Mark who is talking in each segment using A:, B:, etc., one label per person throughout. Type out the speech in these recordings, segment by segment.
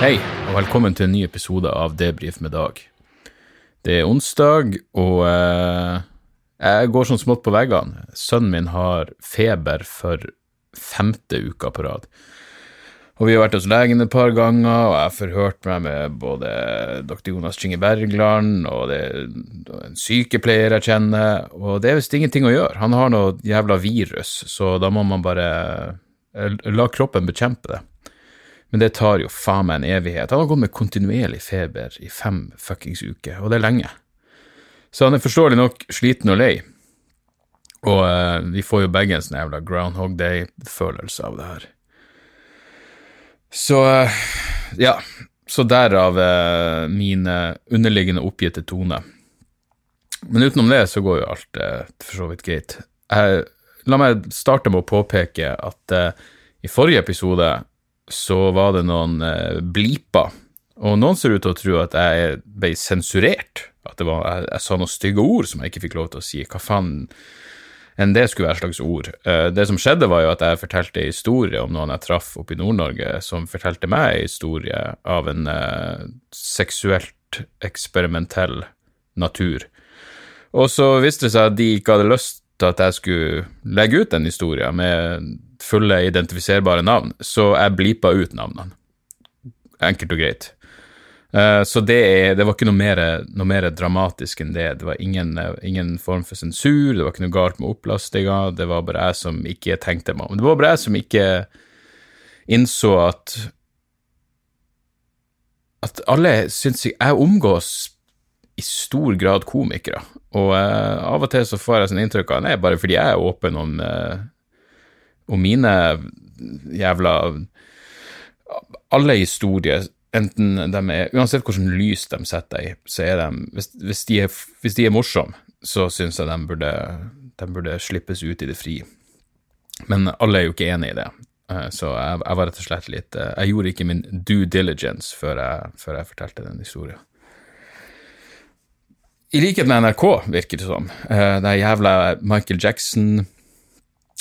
A: Hei, og velkommen til en ny episode av Debrif med Dag. Det er onsdag, og eh, jeg går sånn smått på veggene. Sønnen min har feber for femte uka på rad. Og vi har vært hos legen et par ganger, og jeg har forhørt meg med både dr. Jonas Kinge Bergland og det en sykepleier jeg kjenner, og det er visst ingenting å gjøre. Han har noe jævla virus, så da må man bare eh, la kroppen bekjempe det. Men det tar jo faen meg en evighet. Han har gått med kontinuerlig feber i fem fuckings uker, og det er lenge. Så han er forståelig nok sliten og lei. Og eh, vi får jo begge en sånn jævla Groundhog Day-følelse av det her. Så eh, ja. Så derav eh, min eh, underliggende oppgitte tone. Men utenom det så går jo alt eh, for så vidt greit. La meg starte med å påpeke at eh, i forrige episode så var det noen eh, bliper, og noen ser ut til å tro at jeg ble sensurert. At var, jeg, jeg sa noen stygge ord som jeg ikke fikk lov til å si. Hva faen enn det skulle være slags ord. Eh, det som skjedde, var jo at jeg fortalte en historie om noen jeg traff oppe i Nord-Norge, som fortalte meg en historie av en eh, seksuelt eksperimentell natur. Og så viste det seg at de ikke hadde lyst til at jeg skulle legge ut den historien med fulle identifiserbare navn, så jeg blipa ut navnene. Enkelt og greit. Eh, Så det, er, det var ikke noe mer, noe mer dramatisk enn det. Det var ingen, eh, ingen form for sensur, det var ikke noe galt med opplastinga, det var bare jeg som ikke tenkte meg om. Det var bare jeg som ikke innså at at alle syns jeg Jeg omgås i stor grad komikere, og uh, av og til så får jeg sånn inntrykk av Nei, bare fordi jeg er åpen om, eh, om mine jævla Alle historier, enten de er Uansett hvordan lys de setter deg i, så er de Hvis, hvis de er, hvis de er morsomme, så syns jeg de burde, de burde slippes ut i det fri. Men alle er jo ikke enig i det. Eh, Så jeg, jeg var rett og slett litt eh, Jeg gjorde ikke min due diligence før jeg, før jeg fortalte den historien. I likhet med NRK, virker det som. Eh, Det er jævla Michael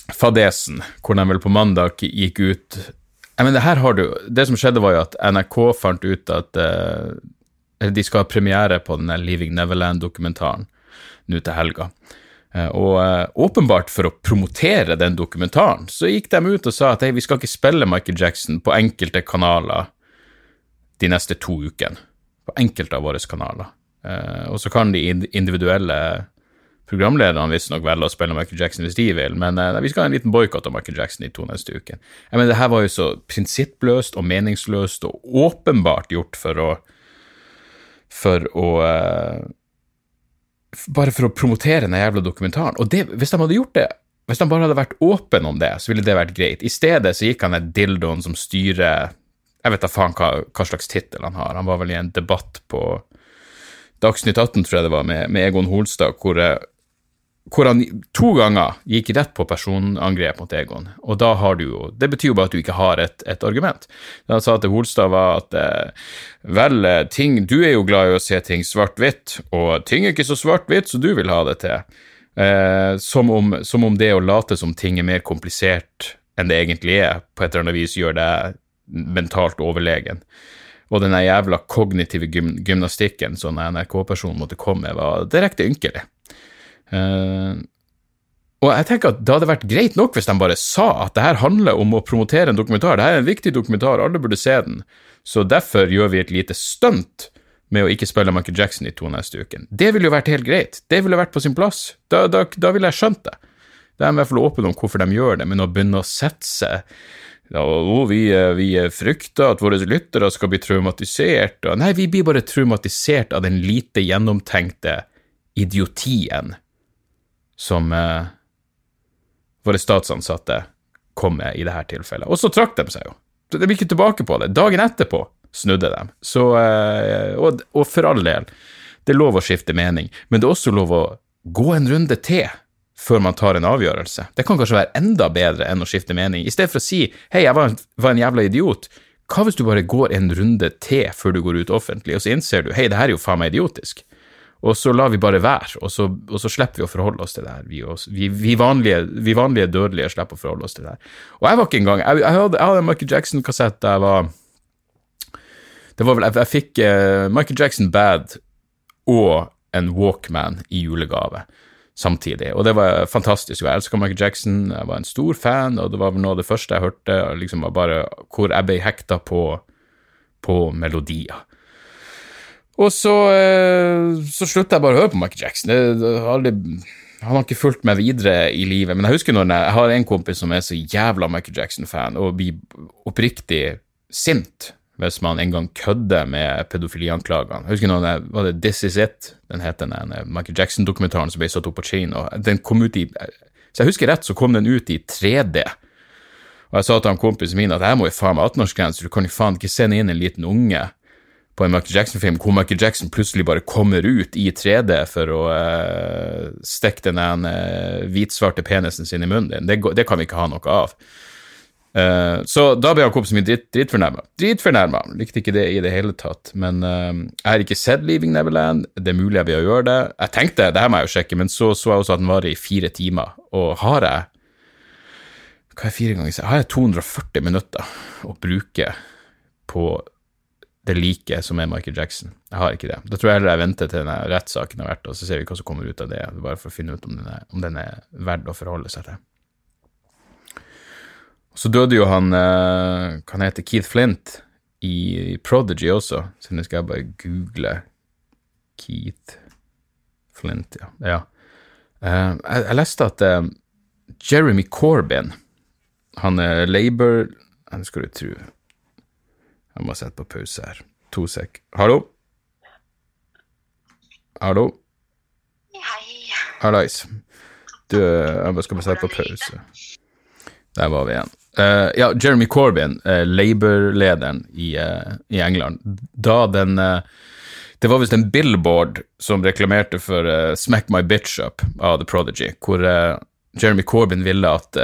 A: Jackson-fadesen, hvor de vel på mandag gikk ut Jeg mener, her har du Det som skjedde, var jo at NRK fant ut at eh, de skal ha premiere på den der Leaving Neverland-dokumentaren nå til helga. Eh, Og eh, åpenbart for å promotere den dokumentaren, så gikk de ut og sa at hey, vi skal ikke spille Michael Jackson på enkelte kanaler de neste to ukene. På enkelte av våre kanaler. Og så kan de individuelle programlederne visstnok velger å spille Michael Jackson hvis de vil, men uh, vi skal ha en liten boikott av Michael Jackson de to neste ukene. Jeg mener, det her var jo så prinsippløst og meningsløst og åpenbart gjort for å For å uh, bare for å promotere den jævla dokumentaren. Og det, hvis de hadde gjort det, hvis de bare hadde vært åpen om det, så ville det vært greit. I stedet så gikk han der dildoen som styrer Jeg vet da faen hva, hva slags tittel han har. Han var vel i en debatt på Dagsnytt 18, tror jeg det var, med, med Egon Holstad, hvor, eh, hvor han to ganger gikk rett på personangrep mot Egon. Og da har du jo Det betyr jo bare at du ikke har et, et argument. Det han sa til Holstad, var at eh, vel, eh, ting Du er jo glad i å se ting svart-hvitt, og ting er ikke så svart-hvitt som du vil ha det til. Eh, som, om, som om det å late som ting er mer komplisert enn det egentlig er, på et eller annet vis gjør deg mentalt overlegen. Og den jævla kognitive gym gymnastikken som NRK-personen måtte komme med, var direkte ynkelig. Eh, og jeg tenker at det hadde vært greit nok hvis de bare sa at det her handler om å promotere en dokumentar. Det her er en viktig dokumentar, alle burde se den. Så derfor gjør vi et lite stunt med å ikke spille Michael Jackson i to neste uken. Det ville jo vært helt greit. Det ville vært på sin plass. Da, da, da ville jeg skjønt det. Det er i hvert fall åpne om hvorfor de gjør det, men å begynne å sette seg ja, vi, vi frykter at våre lyttere skal bli traumatisert. Nei, vi blir bare traumatisert av den lite gjennomtenkte idiotien som eh, våre statsansatte kom med i dette tilfellet. Og så trakk de seg jo. De gikk ikke tilbake på det. Dagen etterpå snudde de. Så, eh, og, og for all del, det er lov å skifte mening, men det er også lov å gå en runde til før man tar en avgjørelse. Det kan kanskje være enda bedre enn å skifte mening. I stedet for å si 'hei, jeg var en, var en jævla idiot', hva hvis du bare går en runde til før du går ut offentlig, og så innser du 'hei, det her er jo faen meg idiotisk', og så lar vi bare være, og så, og så slipper vi å forholde oss til det her. Vi, vi, vi, vanlige, vi, vanlige, dødelige slipper å forholde oss til det her. Og jeg var ikke engang Jeg, jeg hadde, jeg hadde en Michael Jackson-kassett da jeg var Det var vel Jeg, jeg fikk uh, Michael Jackson Bad og en Walkman i julegave samtidig. Og det var fantastisk. Jeg elska Michael Jackson, jeg var en stor fan, og det var vel noe av det første jeg hørte, liksom bare hvor jeg ble hekta på, på melodier. Og så, eh, så slutta jeg bare å høre på Michael Jackson. Det, aldri, han har ikke fulgt meg videre i livet. Men jeg husker når jeg, jeg har en kompis som er så jævla Michael Jackson-fan, og blir oppriktig sint hvis man en gang kødder med pedofilianklagene. Jeg husker noen, var det This Is It? Den het den Michael Jackson-dokumentaren som ble satt opp på kino. Den kom ut i Så jeg husker rett, så kom den ut i 3D. Og jeg sa til han kompisen min at jeg må jo faen meg 18-årsgrense, du kan jo faen ikke sende inn en liten unge på en Michael Jackson-film hvor Michael Jackson plutselig bare kommer ut i 3D for å uh, stikke den uh, hvitsvarte penisen sin i munnen din. Det, det, kan vi ikke ha noe av. Uh, så da ble han kompisen min dritt, drittfornærma. Dritfornærma! Likte ikke det i det hele tatt. Men jeg har ikke sett Leaving Neverland. Det er mulig jeg vil gjøre det. Jeg tenkte det her må jeg jo sjekke, men så så jeg også at den varer i fire timer. Og har jeg Hva er fire ganger Har jeg 240 minutter å bruke på det like som er Michael Jackson? Jeg har ikke det. Da tror jeg heller jeg venter til denne rettssaken har vært, og så ser vi hva som kommer ut av det. Bare for å finne ut om den er, om den er verdt å forholde seg til. Så døde jo han uh, Hva heter Keith Flint i Prodigy også, så nå skal jeg bare google Keith Flint, ja. ja. Uh, jeg, jeg, leste at uh, Jeremy Corbyn, han er Labour Hva skal du tro Jeg må sette på pause her. To sek. Hallo? Hallo?
B: Hei.
A: Hallais. Du, jeg bare skal bare sette på pause. Der var vi igjen. Uh, ja, Jeremy Corbyn, uh, Labour-lederen i, uh, i, England, da den Det var visst en billboard som reklamerte for Smack My Bitch Up av The Prodigy, hvor Jeremy Corbyn ville at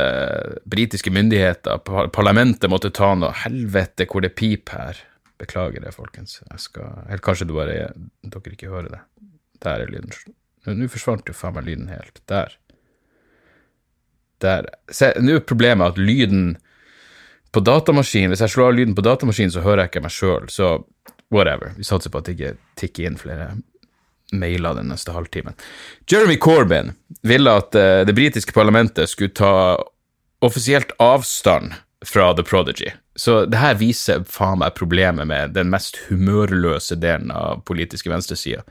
A: britiske myndigheter, parlamentet, måtte ta noe Helvete, hvor det piper her. Beklager det, folkens. Jeg skal Eller kanskje bare, dere ikke hører det. Der er lyden. Nå forsvant jo faen meg lyden helt. Der der Nå er problemet at lyden på datamaskin Hvis jeg slår av lyden på datamaskin, så hører jeg ikke meg sjøl, så whatever. Vi satser på at det ikke tikker inn flere mailer den neste halvtimen. Jeremy Corbyn ville at uh, det britiske parlamentet skulle ta offisielt avstand fra The Prodigy. Så det her viser faen meg problemet med den mest humørløse delen av politiske venstresida.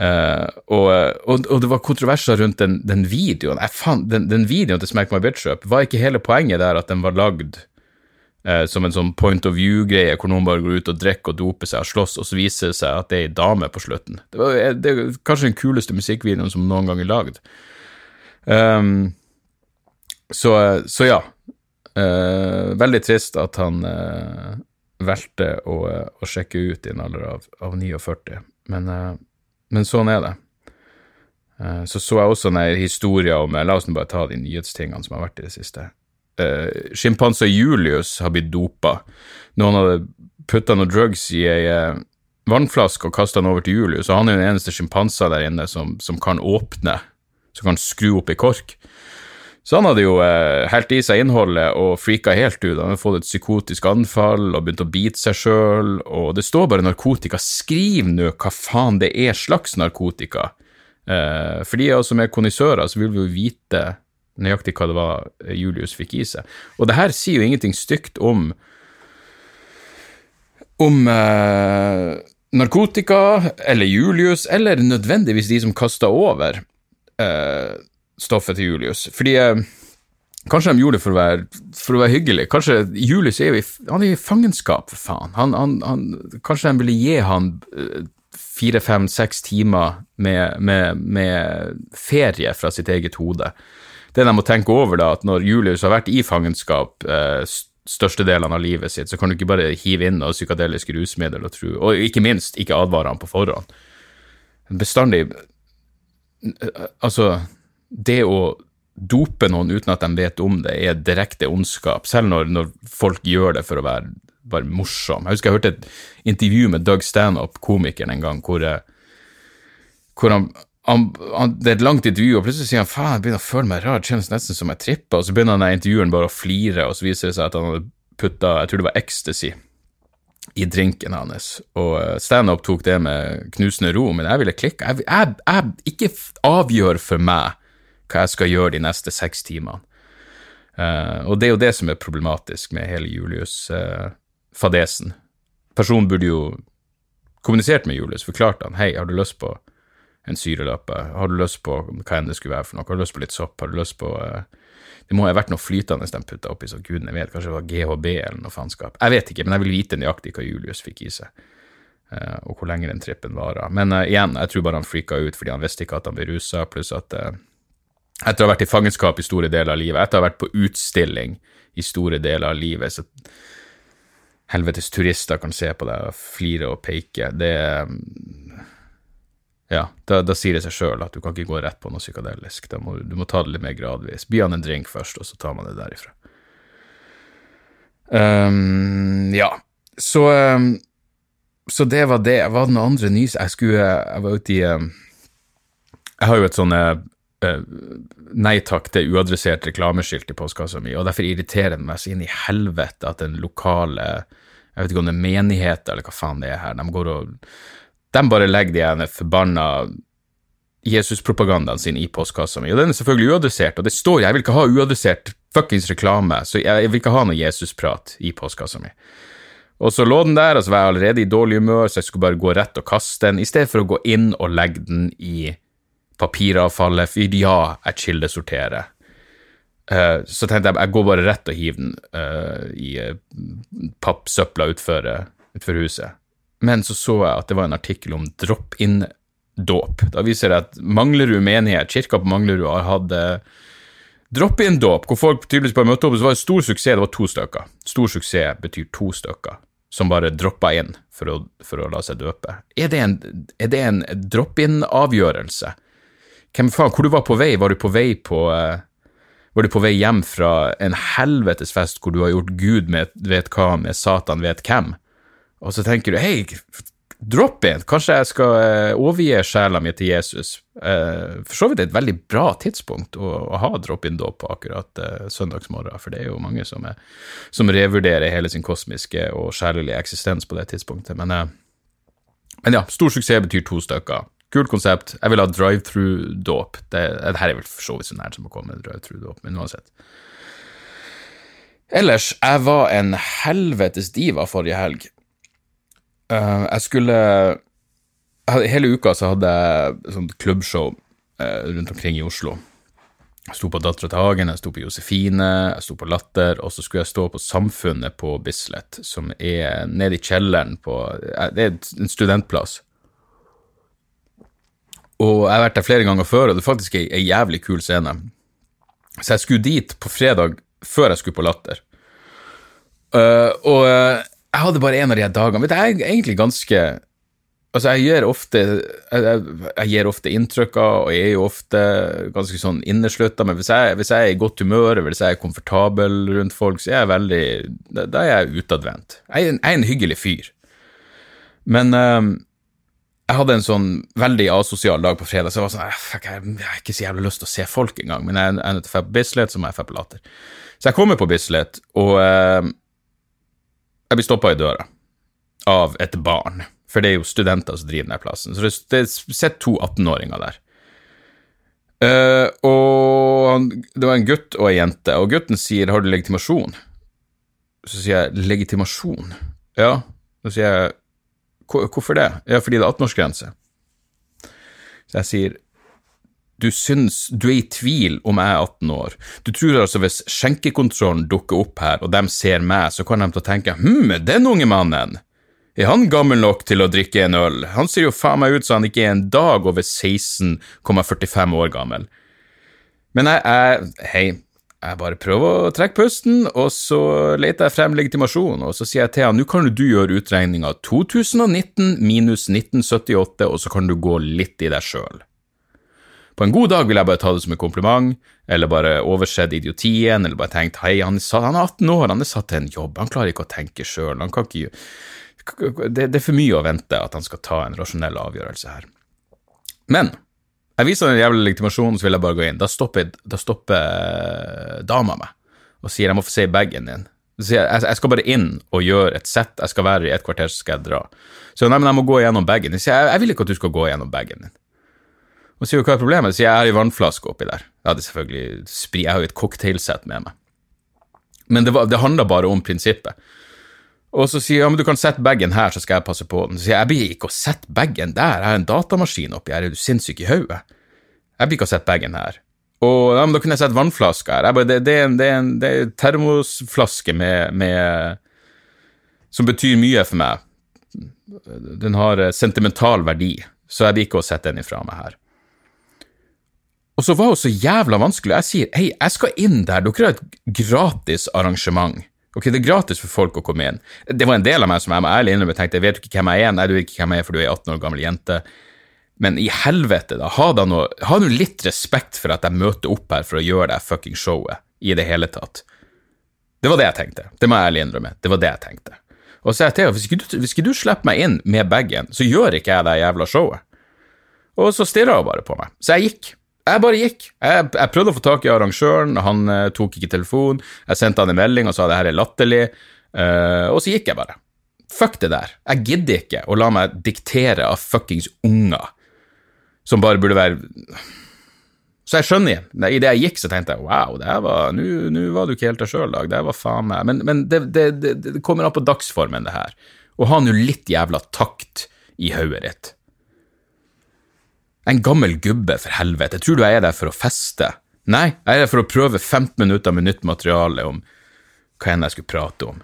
A: Uh, og, og, og, det var kontroverser rundt den, den videoen. Fant, den, den, videoen til Smack My Bitch Up var ikke hele poenget der at den var lagd uh, som en sånn point of view-greie, hvor noen bare går ut og drikker og doper seg og slåss, og så viser det seg at det er ei dame på slutten. Det, var, eh, det er kanskje den kuleste musikkvideoen som noen gang er lagd. Um, så, så, ja. Uh, veldig trist at han valgte å, å, sjekke ut i en alder av, av 49, men men sånn er det. Uh, så så jeg også en historie om La oss nå bare ta de nyhetstingene som har vært i det siste. Uh, Sjimpanse Julius har blitt dopa. Noen hadde putta noen drugs i ei uh, vannflaske og kasta den over til Julius, og han er den eneste sjimpansen der inne som, som, kan åpne, som kan skru opp i kork. Så han hadde jo eh, helt i seg innholdet og frika helt ut. Han hadde fått et psykotisk anfall og begynt å bite seg sjøl, og det står bare narkotika. Skriv nå hva faen det er slags narkotika. Eh, for de av oss som er konnissører, så vil vi jo vite nøyaktig hva det var Julius fikk i seg. Og det her sier jo ingenting stygt om om eh, narkotika, eller Julius, eller nødvendigvis de som kasta over. Eh, stoffet til Julius. Fordi eh, Kanskje de gjorde det for å være, for å være hyggelig. Kanskje Julius er jo i, han er i fangenskap, for faen. Han, han, han, kanskje de ville gi han eh, fire, fem, seks timer med, med, med, ferie fra sitt eget hode. Det de må tenke over, da, at når Julius har vært i fangenskap eh, størstedelen av livet sitt, så kan du ikke bare hive inn noe psykadelisk rusmiddel og tro Og ikke minst, ikke advare han på forhånd. Bestandig Altså, det å dope noen uten at de vet om det, er direkte ondskap, selv når, når folk gjør det for å være bare morsom. Jeg husker jeg hørte et intervju med Doug Stanhope, komikeren, en gang, hvor, hvor han, han, han, Det er et langt intervju, og plutselig sier han faen, jeg begynner å føle meg rar, det kjennes nesten som jeg tripper, og så begynner han intervjueren bare å flire, og så viser det seg at han hadde putta, jeg tror det var ecstasy, i drinken hans, og standup Stanhope tok det med knusende ro, men jeg ville klikke. Jeg, jeg, jeg, ikke avgjør for meg hva jeg skal gjøre de neste seks timene. Uh, og det er jo det som er problematisk med hele Julius-fadesen. Uh, Personen burde jo kommunisert med Julius, forklart han hei, har du lyst på en syrelappe, har du lyst på hva enn det skulle være for noe, har du lyst på litt sopp, har du lyst på uh, Det må ha vært noe flytende de putta oppi, så gudene vet, kanskje det var GHB eller noe faenskap. Jeg vet ikke, men jeg vil vite nøyaktig hva Julius fikk i seg. Uh, og hvor lenge den trippen varer. Men uh, igjen, jeg tror bare han freaka ut fordi han visste ikke at han ble rusa, pluss at uh, etter å ha vært i fangenskap i store deler av livet, etter å ha vært på utstilling i store deler av livet, så helvetes turister kan se på deg og flire og peke, det Ja, da, da sier det seg sjøl at du kan ikke gå rett på noe psykadelisk. Må, du må ta det litt mer gradvis. By han en drink først, og så tar man det derifra. Um, ja, så um, Så det var det. Hva var den andre nys... Jeg skulle Jeg var ute i um, Jeg har jo et sånn uh, nei takk til uadressert reklameskilt i postkassa mi, og derfor irriterer det meg så inn i helvete at den lokale jeg vet ikke om det er menigheter eller hva faen det er her, de går og De bare legger de ene forbanna Jesus-propagandaen sin i postkassa mi, og den er selvfølgelig uadressert, og det står jeg vil ikke ha uadressert fuckings reklame, så jeg, vil ikke ha noe Jesus-prat i postkassa mi. Og så lå den der, og så var jeg allerede i dårlig humør, så jeg skulle bare gå rett og kaste den, i stedet for å gå inn og legge den i papiravfallet, for ja, jeg kildesorterer. Uh, så tenkte jeg jeg går bare rett og hiver den uh, i uh, pappsøpla utfor, utfor, huset. Men så så jeg at det var en artikkel om drop-in-dåp. Da viser det at Manglerud menighet, kirka på Manglerud, har hatt drop-in-dåp, hvor folk tydeligvis bare møtte opp. Så var det stor suksess, det var to stykker. Stor suksess betyr to stykker som bare droppa inn for å, for å la seg døpe. Er det en, en drop-in-avgjørelse? Hvem faen, hvor du var på vei? Var du på vei på uh, Var du på vei hjem fra en helvetes fest hvor du har gjort Gud med, vet hva med Satan vet hvem? Og så tenker du hei, drop in, kanskje jeg skal uh, overgi sjela mi til Jesus. Uh, for så vidt et veldig bra tidspunkt å, å ha drop-in-dåp på akkurat uh, søndagsmorgen, for det er jo mange som, er, som revurderer hele sin kosmiske og sjelelige eksistens på det tidspunktet. Men, men ja, stor suksess betyr to stykker. Kult konsept. Jeg vil ha drive-through-dåp. Det, det, her er vel for så vidt så nært som å komme med drive-through-dåp, men uansett. Ellers, jeg var en helvetes diva forrige helg. Uh, jeg skulle Hele uka så hadde jeg sånt klubbshow uh, rundt omkring i Oslo. Jeg sto på Dattera til Hagen, jeg sto på Josefine, jeg sto på Latter, og så skulle jeg stå på Samfunnet på Bislett, som er nede i kjelleren på uh, Det er en studentplass. Og jeg har vært der flere ganger før, og det er faktisk ei, ei jævlig kul scene. Så jeg skulle dit på fredag før jeg skulle på Latter. Uh, og uh, jeg hadde bare en av de her dagene Vet du, jeg er egentlig ganske Altså, jeg gir ofte jeg, jeg, gir ofte inntrykker, og jeg er jo ofte ganske sånn inneslutta, men hvis jeg, hvis jeg, er i godt humør, hvis jeg er komfortabel rundt folk, så er jeg veldig Da, da er jeg utadvendt. Jeg, er en hyggelig fyr. Men um, jeg hadde en sånn veldig asosial dag på fredag, så jeg var sånn fuck, jeg, har ikke så jævlig lyst til å se folk engang, men jeg er nødt til å dra på Bislett, så må jeg dra på Latter. Så jeg kommer på Bislett, og eh, jeg blir stoppa i døra av et barn, for det er jo studenter som driver den plassen. Så det, det sitter to 18-åringer der. Uh, og det var en gutt og ei jente, og gutten sier 'har du legitimasjon'? Så sier jeg 'legitimasjon'? Ja. Så sier jeg Hvorfor det? Ja, fordi det er 18-årsgrense. Så jeg sier du syns du er i tvil om jeg er 18 år. Du tror altså hvis skjenkekontrollen dukker opp her, og de ser meg, så kan de til å tenke hm, den unge mannen, er han gammel nok til å drikke en øl? Han ser jo faen meg ut som han ikke er en dag over 16,45 år gammel. Men jeg, jeg Hei, jeg bare prøver å trekke pusten, og så leter jeg frem legitimasjon, og så sier jeg til han nå kan du gjøre utregninga 2019 minus 1978, og så kan du gå litt i deg sjøl. På en god dag vil jeg bare ta det som en kompliment, eller bare oversett idiotien, eller bare tenkt hei, han han er 18 år, han er satt til en jobb, han klarer ikke å tenke sjøl, han kan ikke det, det er for mye å vente at han skal ta en rasjonell avgjørelse her. Men jeg viser den jævla legitimasjonen, så vil jeg bare gå inn. Da stopper, da stopper eh, dama meg og sier jeg må få se bagen din. Jeg, jeg skal bare inn og gjøre et sett, jeg skal være i et kvarter, så skal jeg dra. Så nei, men jeg må gå gjennom bagen jeg, jeg vil ikke at du skal gå gjennom bagen din. Og sier hva er problemet? Så jeg har ei vannflaske oppi der. Jeg hadde selvfølgelig jeg har jo et cocktailsett med meg. Men det, var, det handla bare om prinsippet. Og så sier jeg ja, men du kan sette bagen her, så skal jeg passe på den. Så sier jeg jeg blir ikke å sette bagen der, jeg har en datamaskin oppi her, er du sinnssyk i hodet? Jeg blir ikke å sette bagen her. Og ja, men da kunne jeg sett vannflaska her. Bare, det, det, er en, det, er en, det er en termosflaske med, med Som betyr mye for meg. Den har eh, sentimental verdi, så jeg blir ikke å sette den ifra meg her. Og så var hun så jævla vanskelig. Jeg sier hei, jeg skal inn der, dere har et gratis arrangement. Ok, det er gratis for folk å komme inn. Det var en del av meg som jeg må ærlig innrømme tenkte, jeg vet ikke hvem jeg er? Nei, du vet ikke hvem jeg er, for du er 18 år gammel jente. Men i helvete, da, ha da noe, ha noe litt respekt for at jeg møter opp her for å gjøre det fucking showet i det hele tatt. Det var det jeg tenkte. Det må jeg ærlig innrømme. Det var det jeg tenkte. Og så sa jeg til henne, hvis du, hvis ikke du slipper meg inn med bagen, så gjør ikke jeg det jævla showet. Og så stirra hun bare på meg. Så jeg gikk. Jeg bare gikk. Jeg, jeg, prøvde å få tak i arrangøren, han uh, tok ikke telefonen. Jeg sendte han en melding og sa det her er latterlig, uh, og så gikk jeg bare. Fuck det der. Jeg gidder ikke å la meg diktere av fuckings unger som bare burde være Så jeg skjønner igjen. Idet jeg gikk, så tenkte jeg wow, Nå var du ikke helt deg sjøl, Dag. Det var faen meg Men, men det, det, det, det, kommer an på dagsformen, det her. Og ha nå litt jævla takt i hodet ditt. En gammel gubbe, for helvete. Tror du jeg er der for å feste? Nei, jeg er der for å prøve 15 minutter med nytt materiale om hva enn jeg skulle prate om.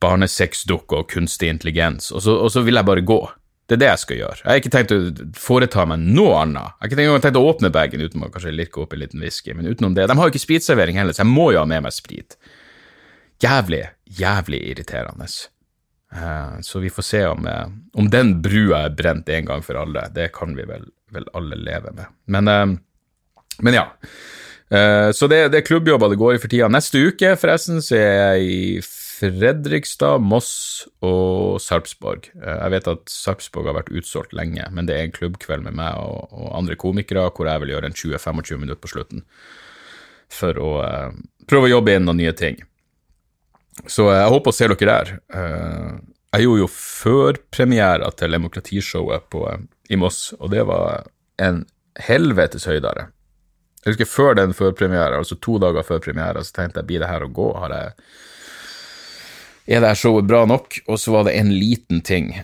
A: Barnesexdukker og kunstig intelligens, og så, og så, vil jeg bare gå. Det er det jeg skal gjøre. Jeg har ikke tenkt å foreta meg noe annet. Jeg har ikke tenkt, å åpne bagen uten å kanskje lirke opp en liten whisky, men utenom det De har jo ikke spritservering heller, så jeg må jo ha med meg sprit. Jævlig, jævlig irriterende. Uh, så vi får se om, uh, om den brua er brent en gang for alle. Det kan vi vel vel alle leve med. Men, eh, men ja. Eh, så det, det er klubbjobber det går i for tida. Neste uke, forresten, så er jeg i Fredrikstad, Moss og Sarpsborg. Eh, jeg vet at Sarpsborg har vært utsolgt lenge, men det er en klubbkveld med meg og, og andre komikere hvor jeg vil gjøre en 20-25 minutter på slutten for å uh, prøve å jobbe inn noen nye ting. Så jeg håper å se dere der. Uh, jeg gjorde jo førpremiera til demokratishowet på, i Moss, og det var en helvetes høydare. Jeg husker før den førpremieren, altså to dager før premiere, så tenkte jeg blir det her å gå? Har jeg Er det her showet bra nok? Og så var det en liten ting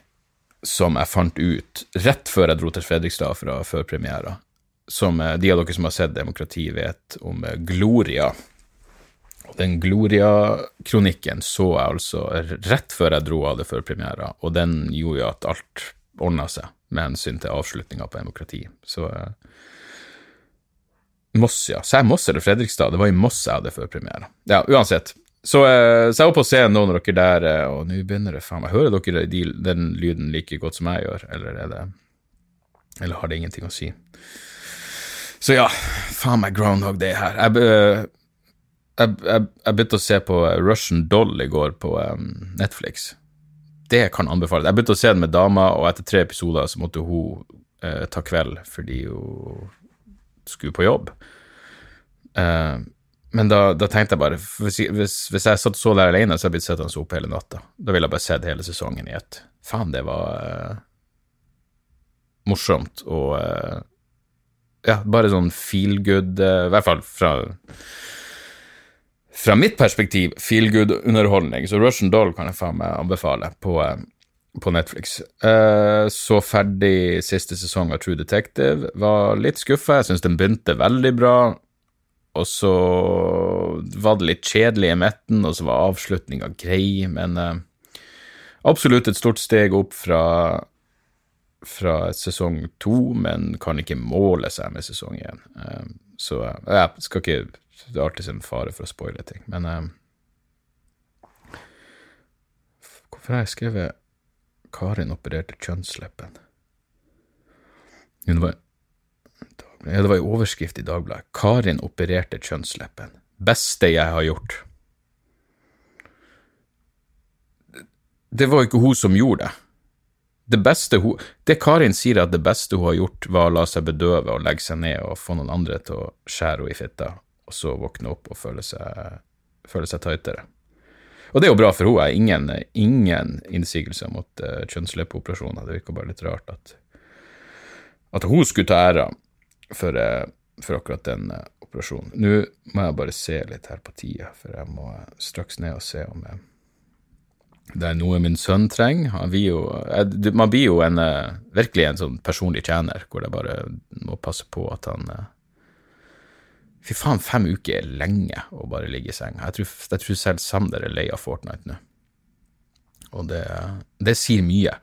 A: som jeg fant ut rett før jeg dro til Fredrikstad fra førpremiera, som eh, de av dere som har sett Demokrati, vet om eh, Gloria. Den Gloria-kronikken så jeg altså rett før jeg dro av det før premiera, og den gjorde jo at alt ordna seg med hensyn til avslutninga på demokrati. Så uh, Moss, ja. Sa jeg Moss eller Fredrikstad? Det var i Moss jeg hadde før premiere. Ja, uansett. Så, uh, så jeg var på scenen nå når dere der, og nå begynner det faen meg Hører dere de, den lyden like godt som jeg gjør, eller er det Eller har det ingenting å si? Så ja, faen meg Groundhog Day her. Jeg, jeg, jeg, jeg begynte å se på Russian Doll i går på um, Netflix det kan anbefales. Jeg begynte å se den med dama, og etter tre episoder så måtte hun eh, ta kveld fordi hun skulle på jobb. Eh, men da, da, tenkte jeg bare Hvis, hvis, hvis jeg satt så der alene, så hadde jeg blitt sittende opp hele natta. Da ville jeg bare sett hele sesongen i ett. Faen, det var eh, morsomt og eh, Ja, bare sånn feel good, eh, i hvert fall fra fra mitt perspektiv feel good underholdning, så Russian Doll kan jeg faen meg anbefale på, eh, på Netflix. Eh, så ferdig siste sesong av True Detective. Var litt skuffa. Jeg syns den begynte veldig bra. Og så var det litt kjedelig i midten, og så var avslutninga grei, men eh, absolutt et stort steg opp fra, fra sesong to, men kan ikke måle seg med sesong én. Eh, så eh, jeg skal ikke Det er alltid en fare for å spoile ting, men eh, Hvorfor har jeg skrevet Karin opererte kjønnsleppen? Hun var det var en overskrift i Dagbladet. Karin opererte kjønnsleppen. Beste jeg har gjort. Det var ikke hun som gjorde det. Det beste hun Det Karin sier at det beste hun har gjort, var å la seg bedøve og legge seg ned og få noen andre til å skjære henne i fitta, og så våkne opp og føle seg, føle seg tightere. Og det er jo bra for henne. Jeg har ingen, ingen innsigelser mot uh, kjønnsleppeoperasjoner. Det virker bare litt rart at, at hun skulle ta æra for, uh, for akkurat den uh, operasjonen. Nå må jeg bare se litt her på tida, for jeg må straks ned og se om jeg det er noe min sønn trenger. Blir jo, man blir jo en, virkelig en sånn personlig tjener, hvor jeg bare må passe på at han Fy faen, fem uker er lenge å bare ligge i seng. Jeg jeg tror selv Sander er lei av Fortnite nå. Og det, det sier mye.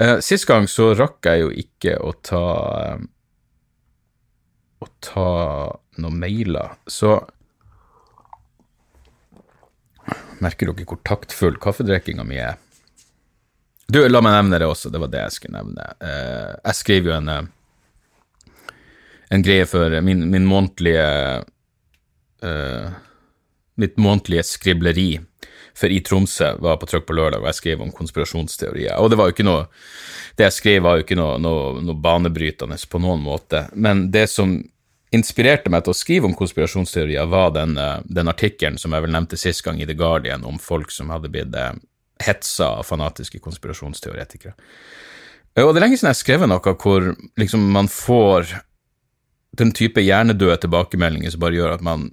A: Uh, sist gang så rakk jeg jo ikke å ta uh, Å ta noen mailer, så Merker dere hvor taktfull kaffedrikkinga mi er? Du, la meg nevne det også, det var det jeg skulle nevne. Uh, jeg skrev jo en, en greie for min, min månedlige uh, Mitt månedlige skribleri for i Tromsø var på trykk på lørdag, og jeg skrev om konspirasjonsteorier. Og det var jo ikke noe Det jeg skrev, var jo ikke noe, noe, noe banebrytende på noen måte, men det som inspirerte meg til å skrive om konspirasjonsteorier, var den, den artikkelen som jeg vel nevnte sist gang i The Guardian, om folk som hadde blitt hetsa av fanatiske konspirasjonsteoretikere. Og det er lenge siden jeg har skrevet noe hvor liksom man får den type hjernedøde tilbakemeldinger som bare gjør at man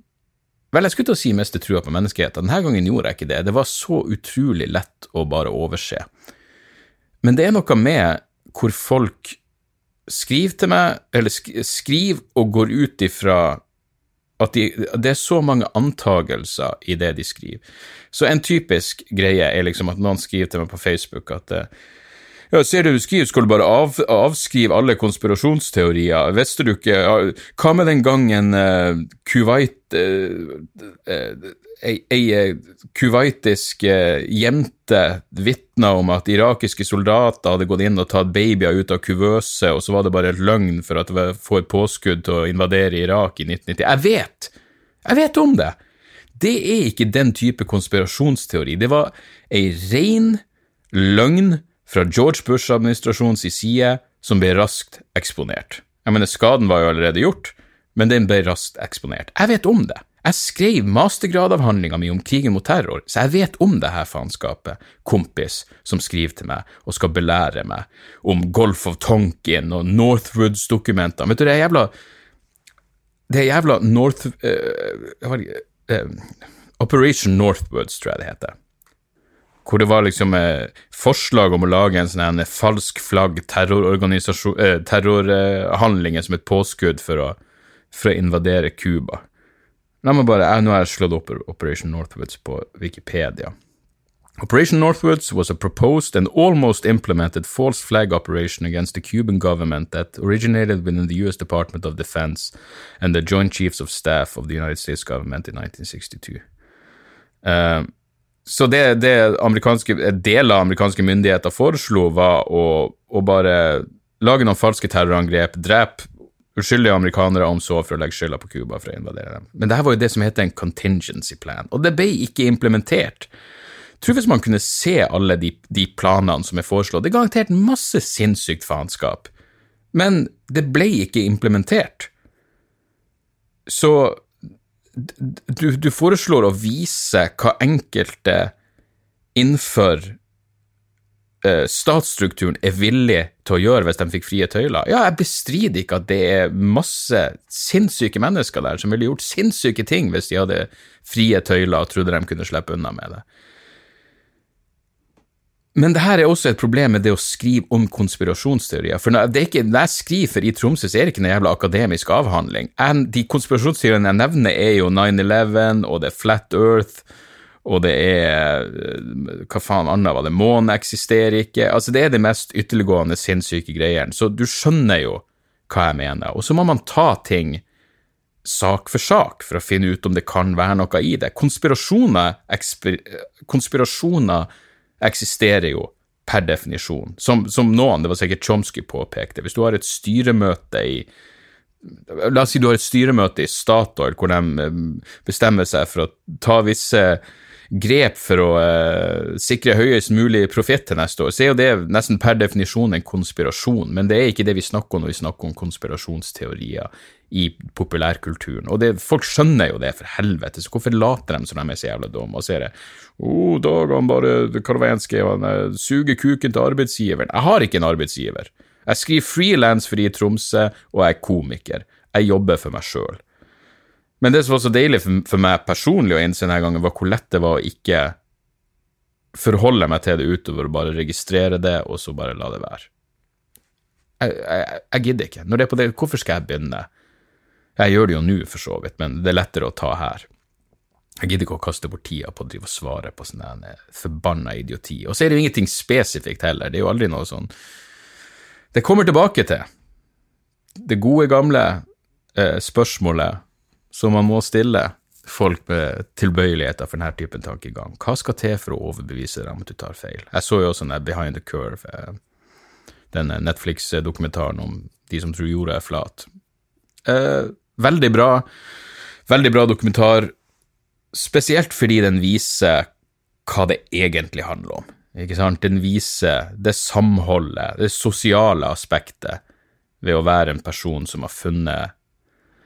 A: Vel, jeg skulle til å si mister trua på menneskeheten. Denne gangen gjorde jeg ikke det. Det var så utrolig lett å bare overse. Men det er noe med hvor folk skriver til meg, eller skriver og går ut ifra at de, det er så mange antagelser i det de skriver. Så en typisk greie er liksom at noen skriver til meg på Facebook at ja, ser du du skriver, skal du bare av, avskrive alle konspirasjonsteorier. Visste du ikke Hva med den gangen uh, Kuwait uh, uh, Ei, ei kuwaitisk jente vitna om at irakiske soldater hadde gått inn og tatt babyer ut av kuvøse, og så var det bare et løgn for at det får påskudd til å invadere Irak i 1990. Jeg vet! Jeg vet om det! Det er ikke den type konspirasjonsteori. Det var ei ren løgn fra George Bush-administrasjonens side som ble raskt eksponert. Jeg mener, skaden var jo allerede gjort, men den ble raskt eksponert. Jeg vet om det. Jeg skrev mastergradavhandlinga mi om krigen mot terror, så jeg vet om det her faenskapet. Kompis som skriver til meg og skal belære meg om Golf of Tonkin og Northwoods-dokumentene. Vet du, det er jævla Det er jævla North... Uh, uh, Operation Northwoods, tror jeg det heter hvor det var liksom eh, forslag om å lage en sånn falsk flagg terrorhandlinger eh, terrorhandlinger som et påskudd for å, for å invadere Cuba. La meg bare, jeg, Nå har jeg slått opp Operation Northwoods på Wikipedia. Operation Northwoods was a proposed and almost implemented false flag operation against the Cuban government that originated within the US Department of Defense and the Joint Chiefs of Staff of the United States government in 1962. Uh, så det, det deler av amerikanske myndigheter foreslo, var å, å, bare lage noen falske terrorangrep, drepe uskyldige amerikanere, om så for å legge skylda på Cuba for å invadere dem. Men det her var jo det som heter en contingency plan, og det ble ikke implementert. Jeg tror hvis man kunne se alle de, de planene som er foreslått, det er garantert masse sinnssykt faenskap, men det ble ikke implementert. Så du, du, foreslår å vise hva enkelte innenfor uh, statsstrukturen er villig til å gjøre hvis de fikk frie tøyler. Ja, jeg bestrider ikke at det er masse sinnssyke mennesker der som ville gjort sinnssyke ting hvis de hadde frie tøyler og trodde de kunne slippe unna med det. Men det her er også et problem med det å skrive om konspirasjonsteorier. For når, ikke, når jeg skriver i Tromsø, så er det ikke en jævla akademisk avhandling. Jeg, de konspirasjonsteoriene jeg nevner, er jo 9-11, og det er Flat Earth, og det er Hva faen annet var det? Månen eksisterer ikke. Altså, det er de mest ytterliggående sinnssyke greiene. Så du skjønner jo hva jeg mener. Og så må man ta ting sak for sak for å finne ut om det kan være noe i det. Konspirasjoner, konspirasjoner eksisterer jo per definisjon. Som, som, noen, det var sikkert Chomsky påpekte, hvis du har et styremøte i La oss si du har et styremøte i Statoil hvor de eh, bestemmer seg for å ta visse grep for å eh, sikre høyest mulig profitt til neste år, så er jo det nesten per definisjon en konspirasjon, men det er ikke det vi snakker om når vi snakker om konspirasjonsteorier i populærkulturen. Og det, folk skjønner jo det, for helvete, så hvorfor later de som de er så jævla dumme og sier det? oh, Dag han bare en skrev? Han eh, suger kuken til arbeidsgiveren. Jeg har ikke en arbeidsgiver. Jeg skriver frilans fordi i Tromsø, og jeg er komiker. Jeg jobber for meg sjøl. Men det som var så deilig for, meg personlig å innse denne gangen, var hvor lett det var å ikke forholde meg til det utover, bare registrere det, og så bare la det være. Jeg, jeg, jeg gidder ikke. Når det er på det, hvorfor skal jeg begynne? Jeg gjør det jo nå, for så vidt, men det er lettere å ta her. Jeg gidder ikke å kaste bort tida på å drive og svare på sånn forbanna idioti. Og så er det jo ingenting spesifikt heller, det er jo aldri noe sånn Det kommer tilbake til det gode, gamle eh, spørsmålet som man må stille folk med tilbøyeligheter for denne typen tankegang. Hva skal til for å overbevise deg om at du tar feil? Jeg så jo også den Behind the Curve, eh, denne Netflix-dokumentaren om de som tror jorda er flat. Eh, veldig bra. Veldig bra dokumentar, spesielt fordi den viser hva det egentlig handler om. Ikke sant? Den viser det samholdet, det sosiale aspektet ved å være en person som har funnet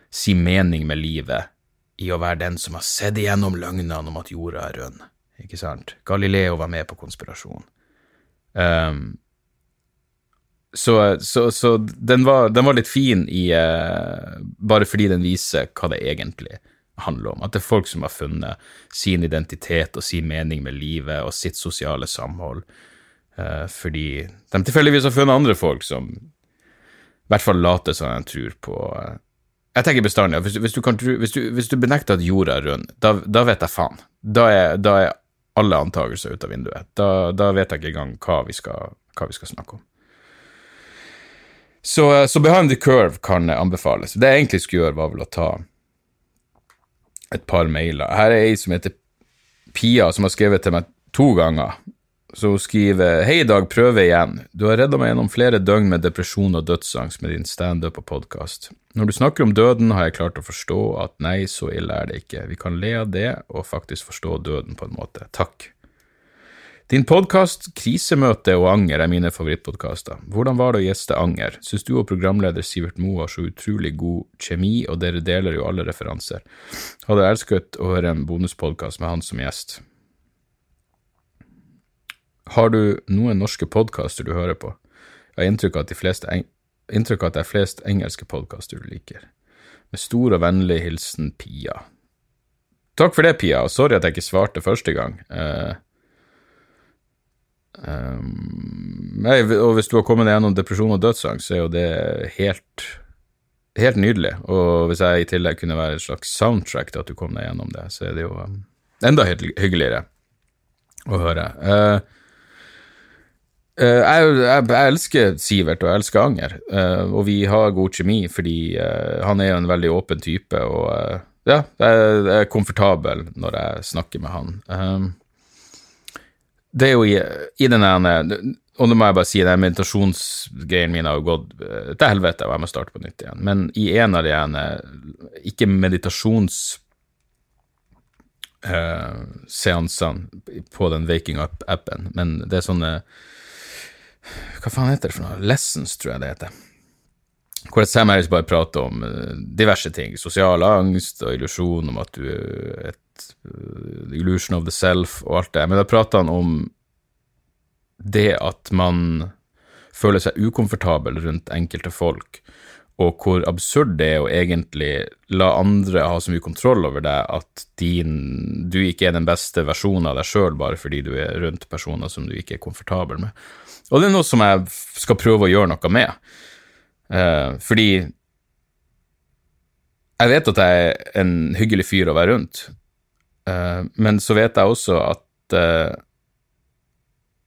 A: sin mening med livet i å være den som har sett igjennom løgnene om at jorda er rund. Ikke sant? Galileo var med på konspirasjon. Um, så, så, så den, var, den, var, litt fin i uh, Bare fordi den viser hva det egentlig handler om. At det er folk som har funnet sin identitet og sin mening med livet og sitt sosiale samhold. Uh, fordi de tilfeldigvis har funnet andre folk som i hvert fall later som de tror på uh, Jeg tenker bestandig hvis, hvis, hvis, hvis, du benekter at jorda er rund, da, da, vet jeg faen. Da er, da er alle antakelser ut av vinduet. Da, da, vet jeg ikke engang hva vi skal, hva vi skal snakke om. Så, så, Behind the Curve kan anbefales. Det jeg egentlig skulle gjøre, var vel å ta et par mailer. Her er ei som heter Pia, som har skrevet til meg to ganger. Så hun skriver Hei, Dag, prøve igjen. Du har redda meg gjennom flere døgn med depresjon og dødsangst med din standup og podkast. Når du snakker om døden, har jeg klart å forstå at nei, så ille er det ikke. Vi kan le av det og faktisk forstå døden på en måte. Takk. Din podkast Krisemøte og Anger er mine favorittpodkaster. Hvordan var det å gjeste Anger? Syns du og programleder Sivert Moe har så utrolig god kjemi, og dere deler jo alle referanser. Hadde elsket å høre en bonuspodkast med han som gjest. Har du noen norske podkaster du hører på? Jeg har inntrykk av at, de fleste inntrykk av at det er flest engelske podkaster du liker. Med stor og vennlig hilsen Pia. Takk for det, Pia, og sorry at jeg ikke svarte første gang. Uh, Um, og hvis du har kommet gjennom depresjon og dødsangst, så er jo det helt, helt nydelig. Og hvis jeg i tillegg kunne være et slags soundtrack til at du kom deg gjennom det, så er det jo um, enda hyggeligere å høre. Uh, uh, jeg, jeg, jeg, elsker Sivert, og jeg elsker Anger, uh, og vi har god kjemi fordi han er jo en veldig åpen type, og ja, jeg, er komfortabel når jeg snakker med han. Um, det er jo i, i den ene Og nå må jeg bare si den meditasjonsgreien min har gått eh, til helvete, og jeg må starte på nytt igjen. Men i en av de ene, ikke meditasjons Uh, seansene på den Waking Up-appen, men det er sånne Hva faen heter det for noe? Lessons, tror jeg det heter. Hvor Sam Harris bare prater om diverse ting. Sosial angst og illusjon om at du er et uh, Illusion of the Self og alt det. Men da prater han om det at man føler seg ukomfortabel rundt enkelte folk, og hvor absurd det er å egentlig la andre ha så mye kontroll over deg at din, du ikke er den beste versjonen av deg sjøl bare fordi du er rundt personer som du ikke er komfortabel med. Og det er noe som jeg skal prøve å gjøre noe med. Eh, fordi jeg vet at jeg er en hyggelig fyr å være rundt, eh, men så vet jeg også at eh,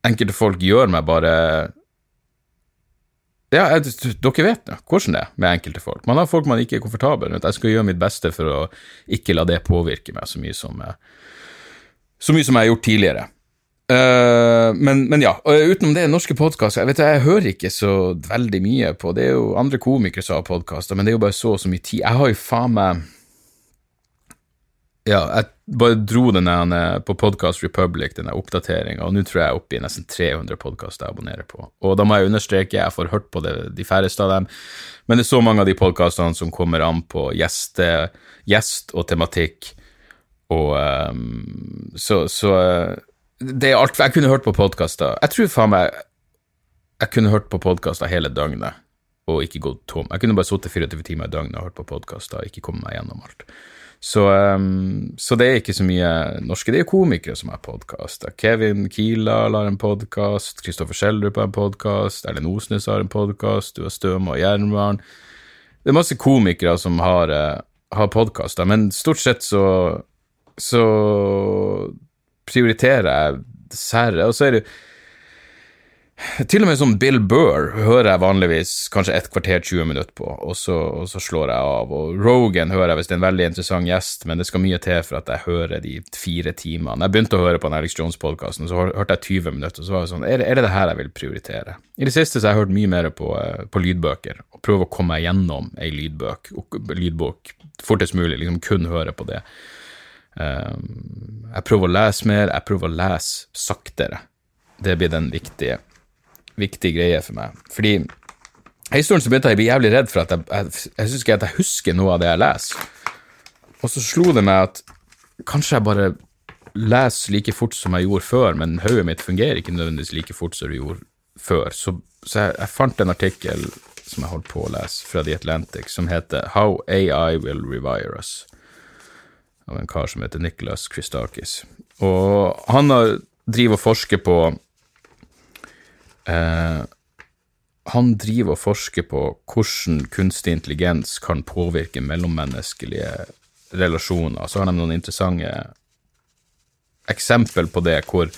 A: enkelte folk gjør meg bare ja, jeg, dere vet ja, hvordan det er med enkelte folk. Man har folk man ikke er komfortabel med. Jeg skal gjøre mitt beste for å ikke la det påvirke meg så mye som, så mye som jeg har gjort tidligere. Uh, men, men, ja, utenom det, norske podkaster jeg, jeg hører ikke så veldig mye på Det er jo andre komikere som har podkaster, men det er jo bare så og så mye tid. Jeg har jo faen meg Ja, jeg bare dro den på Podcast Republic, den oppdateringa, og nå tror jeg jeg er oppe i nesten 300 podkaster jeg abonnerer på. Og da må jeg understreke, jeg får hørt på det, de færreste av dem, men det er så mange av de podkastene som kommer an på gjeste, gjest og tematikk, og um, så, så det er alt Jeg kunne hørt på podkaster. Jeg tror faen meg jeg kunne hørt på podkaster hele døgnet og ikke gått tom. Jeg kunne bare sittet 24 timer i døgnet og hørt på podkaster og ikke kommet meg gjennom alt. Så, um, så, det er ikke så mye norske. Det er komikere som har podkaster. Kevin Kila har en podkast, Kristoffer Schjelderup har en podkast, Erlend Osnes har en podkast, du har Støme og Jernbarn. Det er masse komikere som har, uh, har podkaster, men stort sett så, så prioriterer jeg dessverre. Og så er det til og med sånn Bill Burr hører jeg vanligvis kanskje et kvarter, 20 minutter på, og så, og så, slår jeg av. Og Rogan hører jeg hvis det er en veldig interessant gjest, men det skal mye til for at jeg hører de fire timene. Jeg begynte å høre på den Alex Jones-podkasten, så hørte jeg 20 minutter, og så var det sånn Er er det det her jeg vil prioritere? I det siste så har jeg hørt mye mer på, eh, på lydbøker, og prøver å komme meg gjennom ei lydbøk, lydbok fortest mulig, liksom kun høre på det. Um, jeg prøver å lese mer, jeg prøver å lese saktere. Det blir den viktige, viktige greie for meg. Fordi i historien så begynte jeg å bli jævlig redd for at jeg, jeg, jeg syns ikke at jeg husker noe av det jeg leser. Og så slo det meg at kanskje jeg bare leser like fort som jeg gjorde før, men hodet mitt fungerer ikke nødvendigvis like fort som det gjorde før. Så, så jeg, jeg, fant en artikkel som jeg holdt på å lese, fra The Atlantic, som heter How AI Will Revire Us av en kar som heter Nicholas Christakis. Og han har driver og forsker på eh, Han driver og forsker på hvordan kunstig intelligens kan påvirke mellommenneskelige relasjoner. Så har de noen interessante eksempel på det, hvor,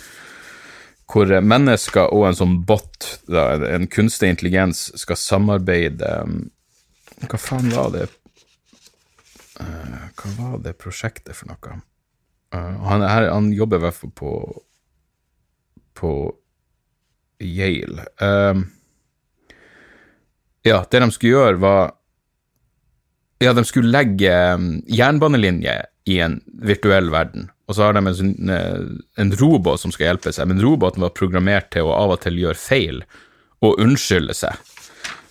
A: hvor mennesker og en sånn bot, da, en kunstig intelligens, skal samarbeide Hva faen var det uh, Hva var det prosjektet for noe? Uh, han, er, han, jobber i hvert fall på på Yale. Um, ja, det de skulle gjøre, var Ja, de skulle legge um, jernbanelinje i en virtuell verden. Og så har de en, sånn, en robot som skal hjelpe seg, men roboten var programmert til å av og til gjøre feil og unnskylde seg.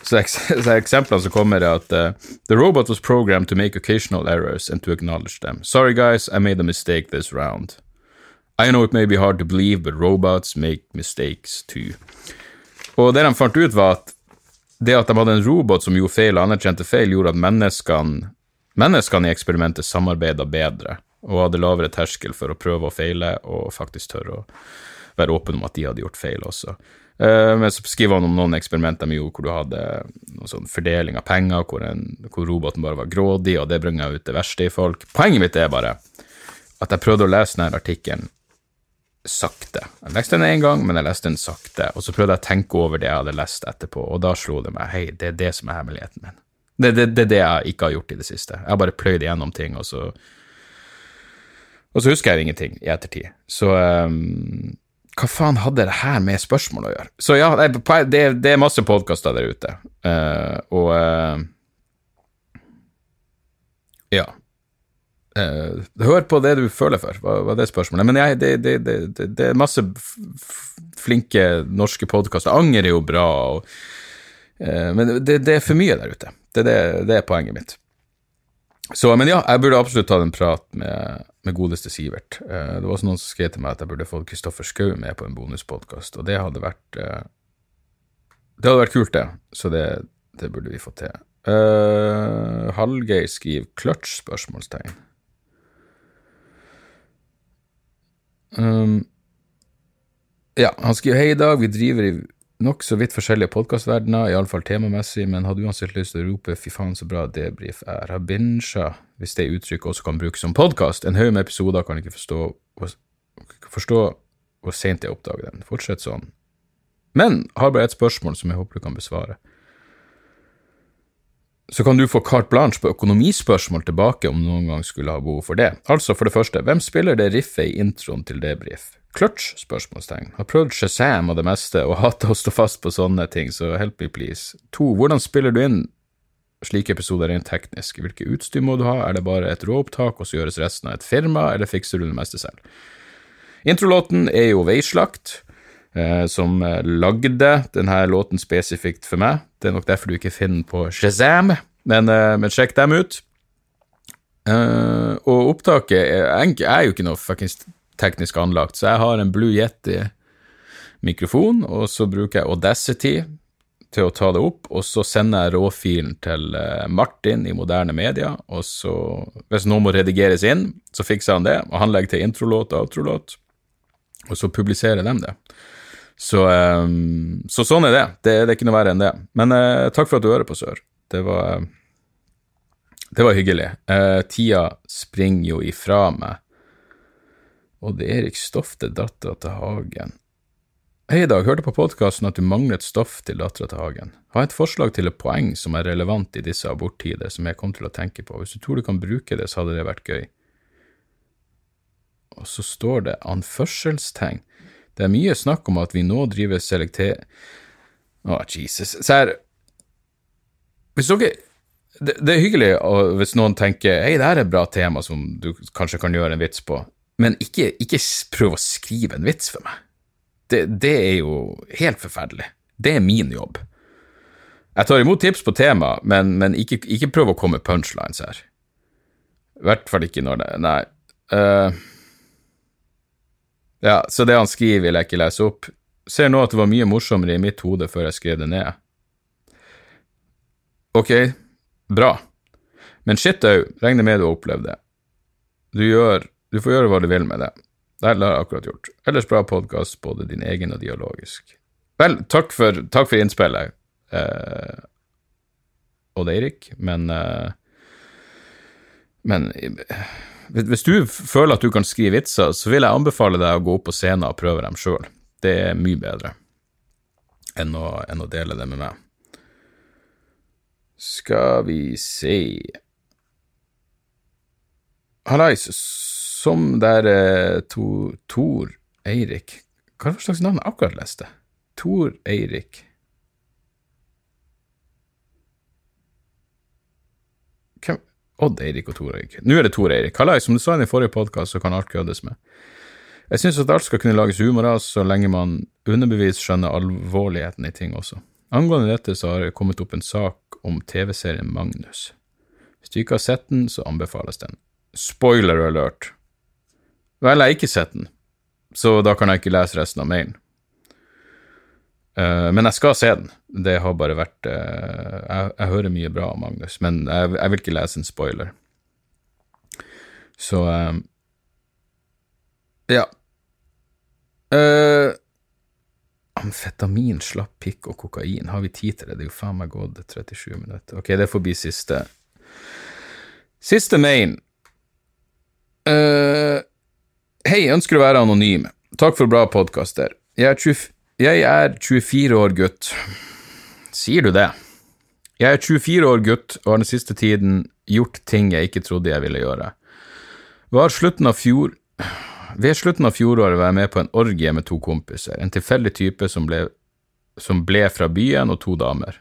A: Så, så eksemplene som kommer, er at uh, The robot was programmed to make occasional errors and to acknowledge them. Sorry, guys, I made a mistake this round. I know it may be hard to believe, but robots make mistakes too. Og det de fant ut, var at det at de hadde en robot som gjorde feil og anerkjente feil, gjorde at menneskene, menneskene i eksperimentet samarbeida bedre og hadde lavere terskel for å prøve å feile og faktisk tørre å være åpen om at de hadde gjort feil også. Uh, men så skriver han om noen eksperimenter de gjorde hvor du hadde noen sånn fordeling av penger, hvor, en, hvor, roboten bare var grådig, og det bringer ut det verste i folk. Poenget mitt er bare at jeg prøvde å lese denne artikkelen sakte. Jeg leste den én gang, men jeg leste den sakte, og så prøvde jeg å tenke over det jeg hadde lest etterpå, og da slo det meg hei, det er det som er hemmeligheten min. Det er det, det, det, jeg ikke har gjort i det siste. Jeg har bare pløyd gjennom ting, og så Og så husker jeg ingenting i ettertid. Så um, hva faen hadde det her med spørsmål å gjøre? Så ja, det, det er masse podkaster der ute, uh, og uh, Ja. Uh, hør på det du føler for, var, var det spørsmålet. Men jeg, det, det, det, det, er masse flinke norske podkaster. Anger er jo bra, og, men det, er for mye der ute. Det, er poenget mitt. Så, men ja, jeg burde absolutt tatt en prat med, med godeste Sivert. Eh, det var også noen som skrev til meg at jeg burde fått Kristoffer Schou med på en bonuspodkast, og det hadde vært uh, Det hadde vært kult, det. Så det, det, burde vi få til. Uh, Hallgeir skriver 'clutch?' spørsmålstegn. Um, ja, han skriver 'Hei i dag, vi driver i nokså vidt forskjellige podkastverdener, iallfall temamessig, men hadde uansett lyst til å rope 'fy faen, så bra debrief er'. Har binsja, hvis det uttrykket også kan brukes som podkast. En haug med episoder kan ikke forstå, forstå hvor seint jeg oppdager den. Fortsett sånn. Men har bare et spørsmål som jeg håper du kan besvare så kan du få carte blanche på økonomispørsmål tilbake om du noen gang skulle ha behov for det. Altså, for det første, hvem spiller det riffet i introen til debrief? Clutch? spørsmålstegn. Har prøvd Shazam og det meste, og hater å stå fast på sånne ting, så help me please. To, hvordan spiller du inn slike episoder rent teknisk? Hvilke utstyr må du ha, er det bare et råopptak, og så gjøres resten av et firma, eller fikser du det meste selv? Introlåten er jo veislagt. Som eh, lagde denne låten spesifikt for meg. Det er nok derfor du ikke finner den på Shazam, men, eh, men sjekk dem ut. Uh, og opptaket er, jeg er jo ikke noe fuckings teknisk anlagt, så jeg har en Blue Yeti-mikrofon, og så bruker jeg Audacity til å ta det opp, og så sender jeg råfilen til eh, Martin i moderne media, og så, hvis noe må redigeres inn, så fikser han det, og han legger til introlåt og outrolåt, og så publiserer de det. Så, um, så, sånn er det. det. det. er ikke noe verre enn det. Men uh, takk for at du hører på, Sør. Det var, det var hyggelig. Uh, tida springer jo ifra meg. Og det er Erik til dattera til Hagen. Hei, Dag. Hørte på podkasten at du manglet stoff til dattera til Hagen. Har et forslag til et poeng som er relevant i disse aborttider, som jeg kom til å tenke på. Hvis du tror du kan bruke det, så hadde det vært gøy. Og så står det anførselstegn. Det er mye snakk om at vi nå driver selekter... Å, oh, Jesus. Serr, Hvis dere det, det, er hyggelig hvis noen tenker hei, det er et bra tema som du kanskje kan gjøre en vits på, men ikke, ikke prøv å skrive en vits for meg. Det, det, er jo helt forferdelig. Det er min jobb. Jeg tar imot tips på tema, men, men ikke, ikke, prøv å komme punchlines her. I hvert fall ikke når det Nei. Uh, ja, så det han skriver, vil jeg ikke lese opp. Ser nå at det var mye morsommere i mitt hode før jeg skrev det ned. Ok, bra. Men shit au, regner med du har opplevd det. Du gjør Du får gjøre hva du vil med det. Det har jeg akkurat gjort. Ellers bra podkast, både din egen og dialogisk. Vel, takk for, takk for innspillet, eh, Odd Eirik, men eh, Men hvis du føler at du kan skrive vitser, så vil jeg anbefale deg å gå opp på scenen og prøve dem sjøl. Det er mye bedre enn å, enn å dele det med meg. Skal vi se Hallais, som der eh, to, Tor Eirik Hva det slags navn jeg akkurat leste? Tor Eirik Odd Eirik og Tor Eirik. Nå er det Tor Eirik. Hallai, som du sa i den forrige podkast, så kan alt køddes med. Jeg syns at alt skal kunne lages humor av, så lenge man underbevisst skjønner alvorligheten i ting også. Angående dette så har det kommet opp en sak om TV-serien Magnus. Hvis du ikke har sett den, så anbefales den. Spoiler alert. Vel, jeg har ikke sett den, så da kan jeg ikke lese resten av mailen. Uh, men jeg skal se den. Det har bare vært uh, jeg, jeg, hører mye bra om Magnus, men jeg, jeg vil ikke lese en spoiler. Så um, Ja. Uh, amfetamin, slapp pikk og kokain. Har vi tid til det? Det er jo faen meg gått 37 minutter. Ok, det får bli siste. Siste main. Hei, ønsker å være anonym. Takk for bra podkaster. Jeg er 24 jeg er 24 år gutt. Sier du det? Jeg er 24 år gutt og har den siste tiden gjort ting jeg ikke trodde jeg ville gjøre. Var slutten av fjor... Ved slutten av fjoråret var jeg med på en orgie med to kompiser, en tilfeldig type som ble, som ble fra byen, og to damer.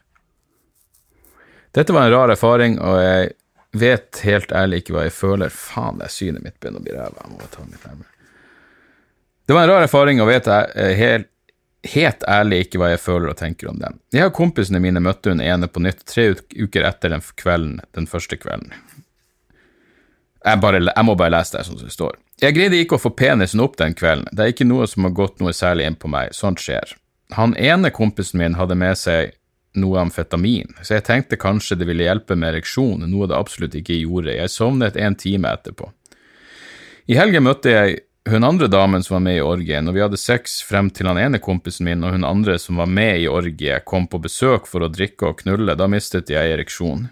A: Dette var en rar erfaring, og jeg vet helt ærlig ikke hva jeg føler. Faen, det er synet mitt begynner å bli ræva. Jeg må ta litt nærmere. Det var en rar erfaring, og vet jeg helt helt ærlig ikke hva jeg føler og tenker om den. Jeg og kompisene mine møtte hun ene på nytt tre uker etter den kvelden, den første kvelden. Jeg, bare, jeg må bare lese det som det står. Jeg greide ikke å få penisen opp den kvelden, det er ikke noe som har gått noe særlig inn på meg, sånt skjer. Han ene kompisen min hadde med seg noe amfetamin, så jeg tenkte kanskje det ville hjelpe med ereksjon, noe det absolutt ikke gjorde. Jeg sovnet en time etterpå. I helgen møtte jeg hun andre damen som var med i orgien, og vi hadde sex frem til han ene kompisen min og hun andre som var med i orgiet, kom på besøk for å drikke og knulle. Da mistet jeg ereksjon.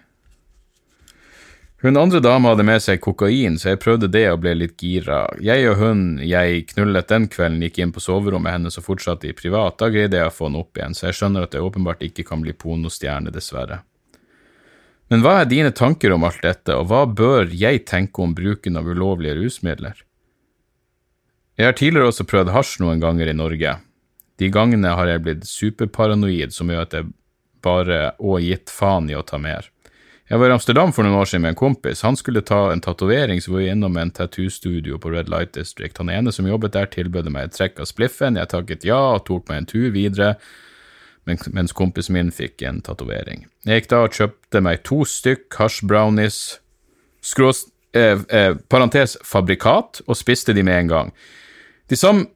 A: Hun andre dama hadde med seg kokain, så jeg prøvde det og ble litt gira. Jeg og hun jeg knullet den kvelden, gikk inn på soverommet hennes og fortsatte i privat. Da greide jeg å få henne opp igjen, så jeg skjønner at jeg åpenbart ikke kan bli pornostjerne, dessverre. Men hva er dine tanker om alt dette, og hva bør jeg tenke om bruken av ulovlige rusmidler? Jeg har tidligere også prøvd hasj noen ganger i Norge. De gangene har jeg blitt superparanoid, som gjør at jeg bare og gitt faen i å ta mer. Jeg var i Amsterdam for noen år siden med en kompis. Han skulle ta en tatovering, så var vi innom en tattoo-studio på Red Light District. Han ene som jobbet der, tilbød meg et trekk av spliffen. Jeg takket ja og tok meg en tur videre, mens kompisen min fikk en tatovering. Jeg gikk da og kjøpte meg to stykk hasj brownies, skrås, eh, eh, parentes fabrikat, og spiste de med en gang. De sam,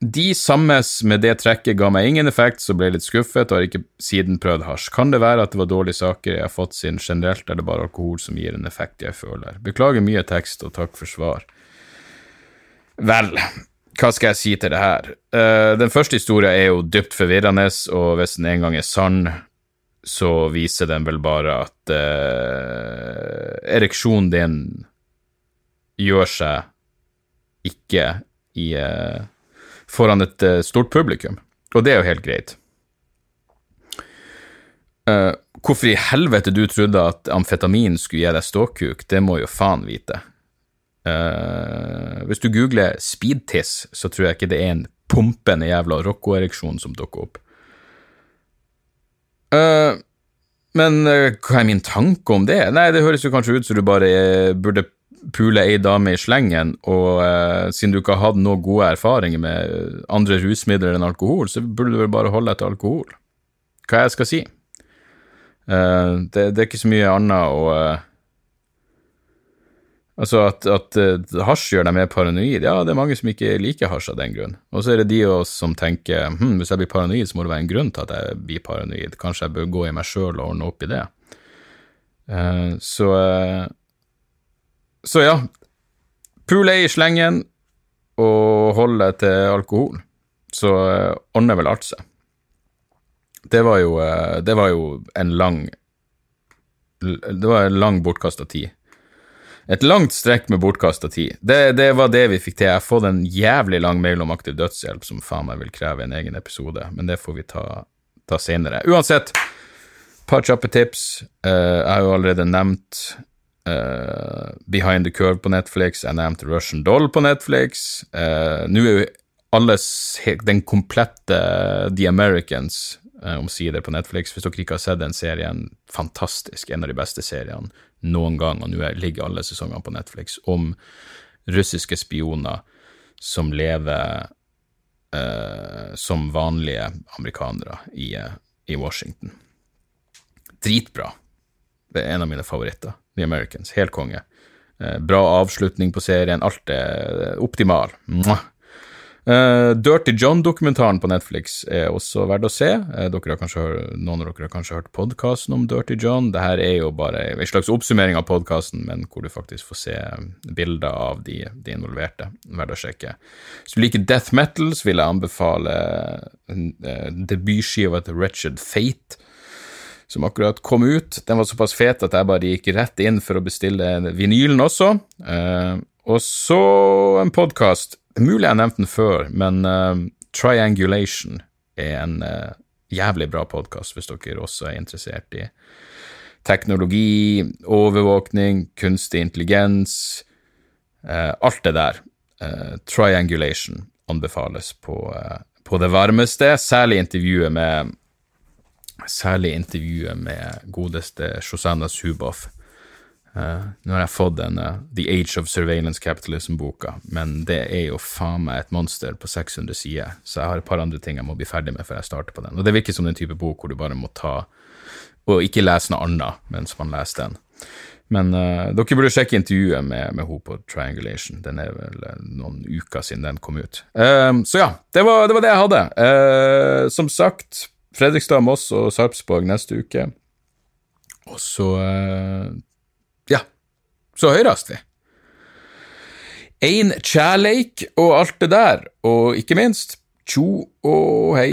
A: de sammes med det trekket ga meg ingen effekt, så ble jeg litt skuffet og har ikke siden prøvd hasj. Kan det være at det var dårlige saker jeg har fått siden generelt er det bare alkohol som gir en effekt jeg føler? Beklager mye tekst og takk for svar. Vel, hva skal jeg si til det her? Uh, den første historien er jo dypt forvirrende, og hvis den en gang er sann, så viser den vel bare at uh, ereksjonen din gjør seg ikke i uh, foran et uh, stort publikum, og det er jo helt greit. Uh, hvorfor i helvete du trodde at amfetamin skulle gi deg ståkuk, det må jo faen vite. Uh, hvis du googler speedtiss, så tror jeg ikke det er en pumpende jævla Rocco-ereksjon som dukker opp. men hva er min tanke om det? Nei, det høres jo kanskje ut som du bare burde pule ei dame i slengen, og uh, siden du ikke har hatt noen gode erfaringer med andre rusmidler enn alkohol, så burde du vel bare holde deg til alkohol. Hva jeg skal si? Uh, det, det, er ikke så mye annet å uh, Altså at, at hasj gjør deg mer paranoid, ja, det er mange som ikke liker hasj av den grunn. Og så er det de av oss som tenker hm, hvis jeg blir paranoid, så må det være en grunn til at jeg blir paranoid, kanskje jeg bør gå i meg sjøl og ordne opp i det. så så ja, pule i slengen og holde til alkohol, så ordner vel alt seg. Det var jo, uh, det var jo en lang Det var en lang bortkasta tid. Et langt strekk med bortkasta tid. Det, det, var det vi fikk til. Jeg har fått en jævlig lang mail om aktiv dødshjelp som faen meg vil kreve en egen episode, men det får vi ta, ta senere. Uansett, par kjappe tips. Uh, jeg har jo allerede nevnt Uh, Behind the Curve på Netflix, jeg nevnte Russian Doll på Netflix. Uh, Nå er jo alle den komplette The Americans uh, omsider på Netflix. Hvis dere ikke har sett den serien, fantastisk. En av de beste seriene noen gang, og nå ligger alle sesongene på Netflix om russiske spioner som lever som vanlige amerikanere i, i Washington. Dritbra. Det er en av mine favoritter. The Americans. Helt konge. Eh, bra avslutning på serien. Alt er optimal. Uh, Dirty John-dokumentaren på Netflix er også verdt å se. Uh, dere har kanskje, noen av dere har kanskje hørt podkasten om Dirty John. Dette er jo bare en slags oppsummering av podkasten, men hvor du faktisk får se bilder av de, de involverte. Verdt å sjekke. Hvis du liker death metal, så vil jeg anbefale uh, debutskiva til Wretched Fate som akkurat kom ut. Den var såpass fet at jeg bare gikk rett inn for å bestille vinylen også. Uh, og så en podkast. Mulig jeg nevnt den før, men uh, Triangulation er en uh, jævlig bra podkast hvis dere også er interessert i teknologi, overvåkning, kunstig intelligens, alt det der. Triangulation anbefales på, på det varmeste, særlig intervjuet med Særlig intervjuet med godeste Shosanna Zuboff. Uh, nå har jeg fått den uh, The Age of Surveillance Capitalism-boka, men det er jo faen meg et monster på 600 sider, så jeg har et par andre ting jeg må bli ferdig med før jeg starter på den. Og det virker som den type bok hvor du bare må ta og ikke lese noe annet mens man leser den. Men uh, dere burde sjekke intervjuet med, med henne på Triangulation. Den er vel noen uker siden den kom ut. så ja, det var, det var, det jeg hadde. som sagt Fredrikstad, Moss og Sarpsborg neste uke. Og så eh, Ja, så høyrast vi. Ein kjærleik og alt det der, og ikke minst tjo og hei.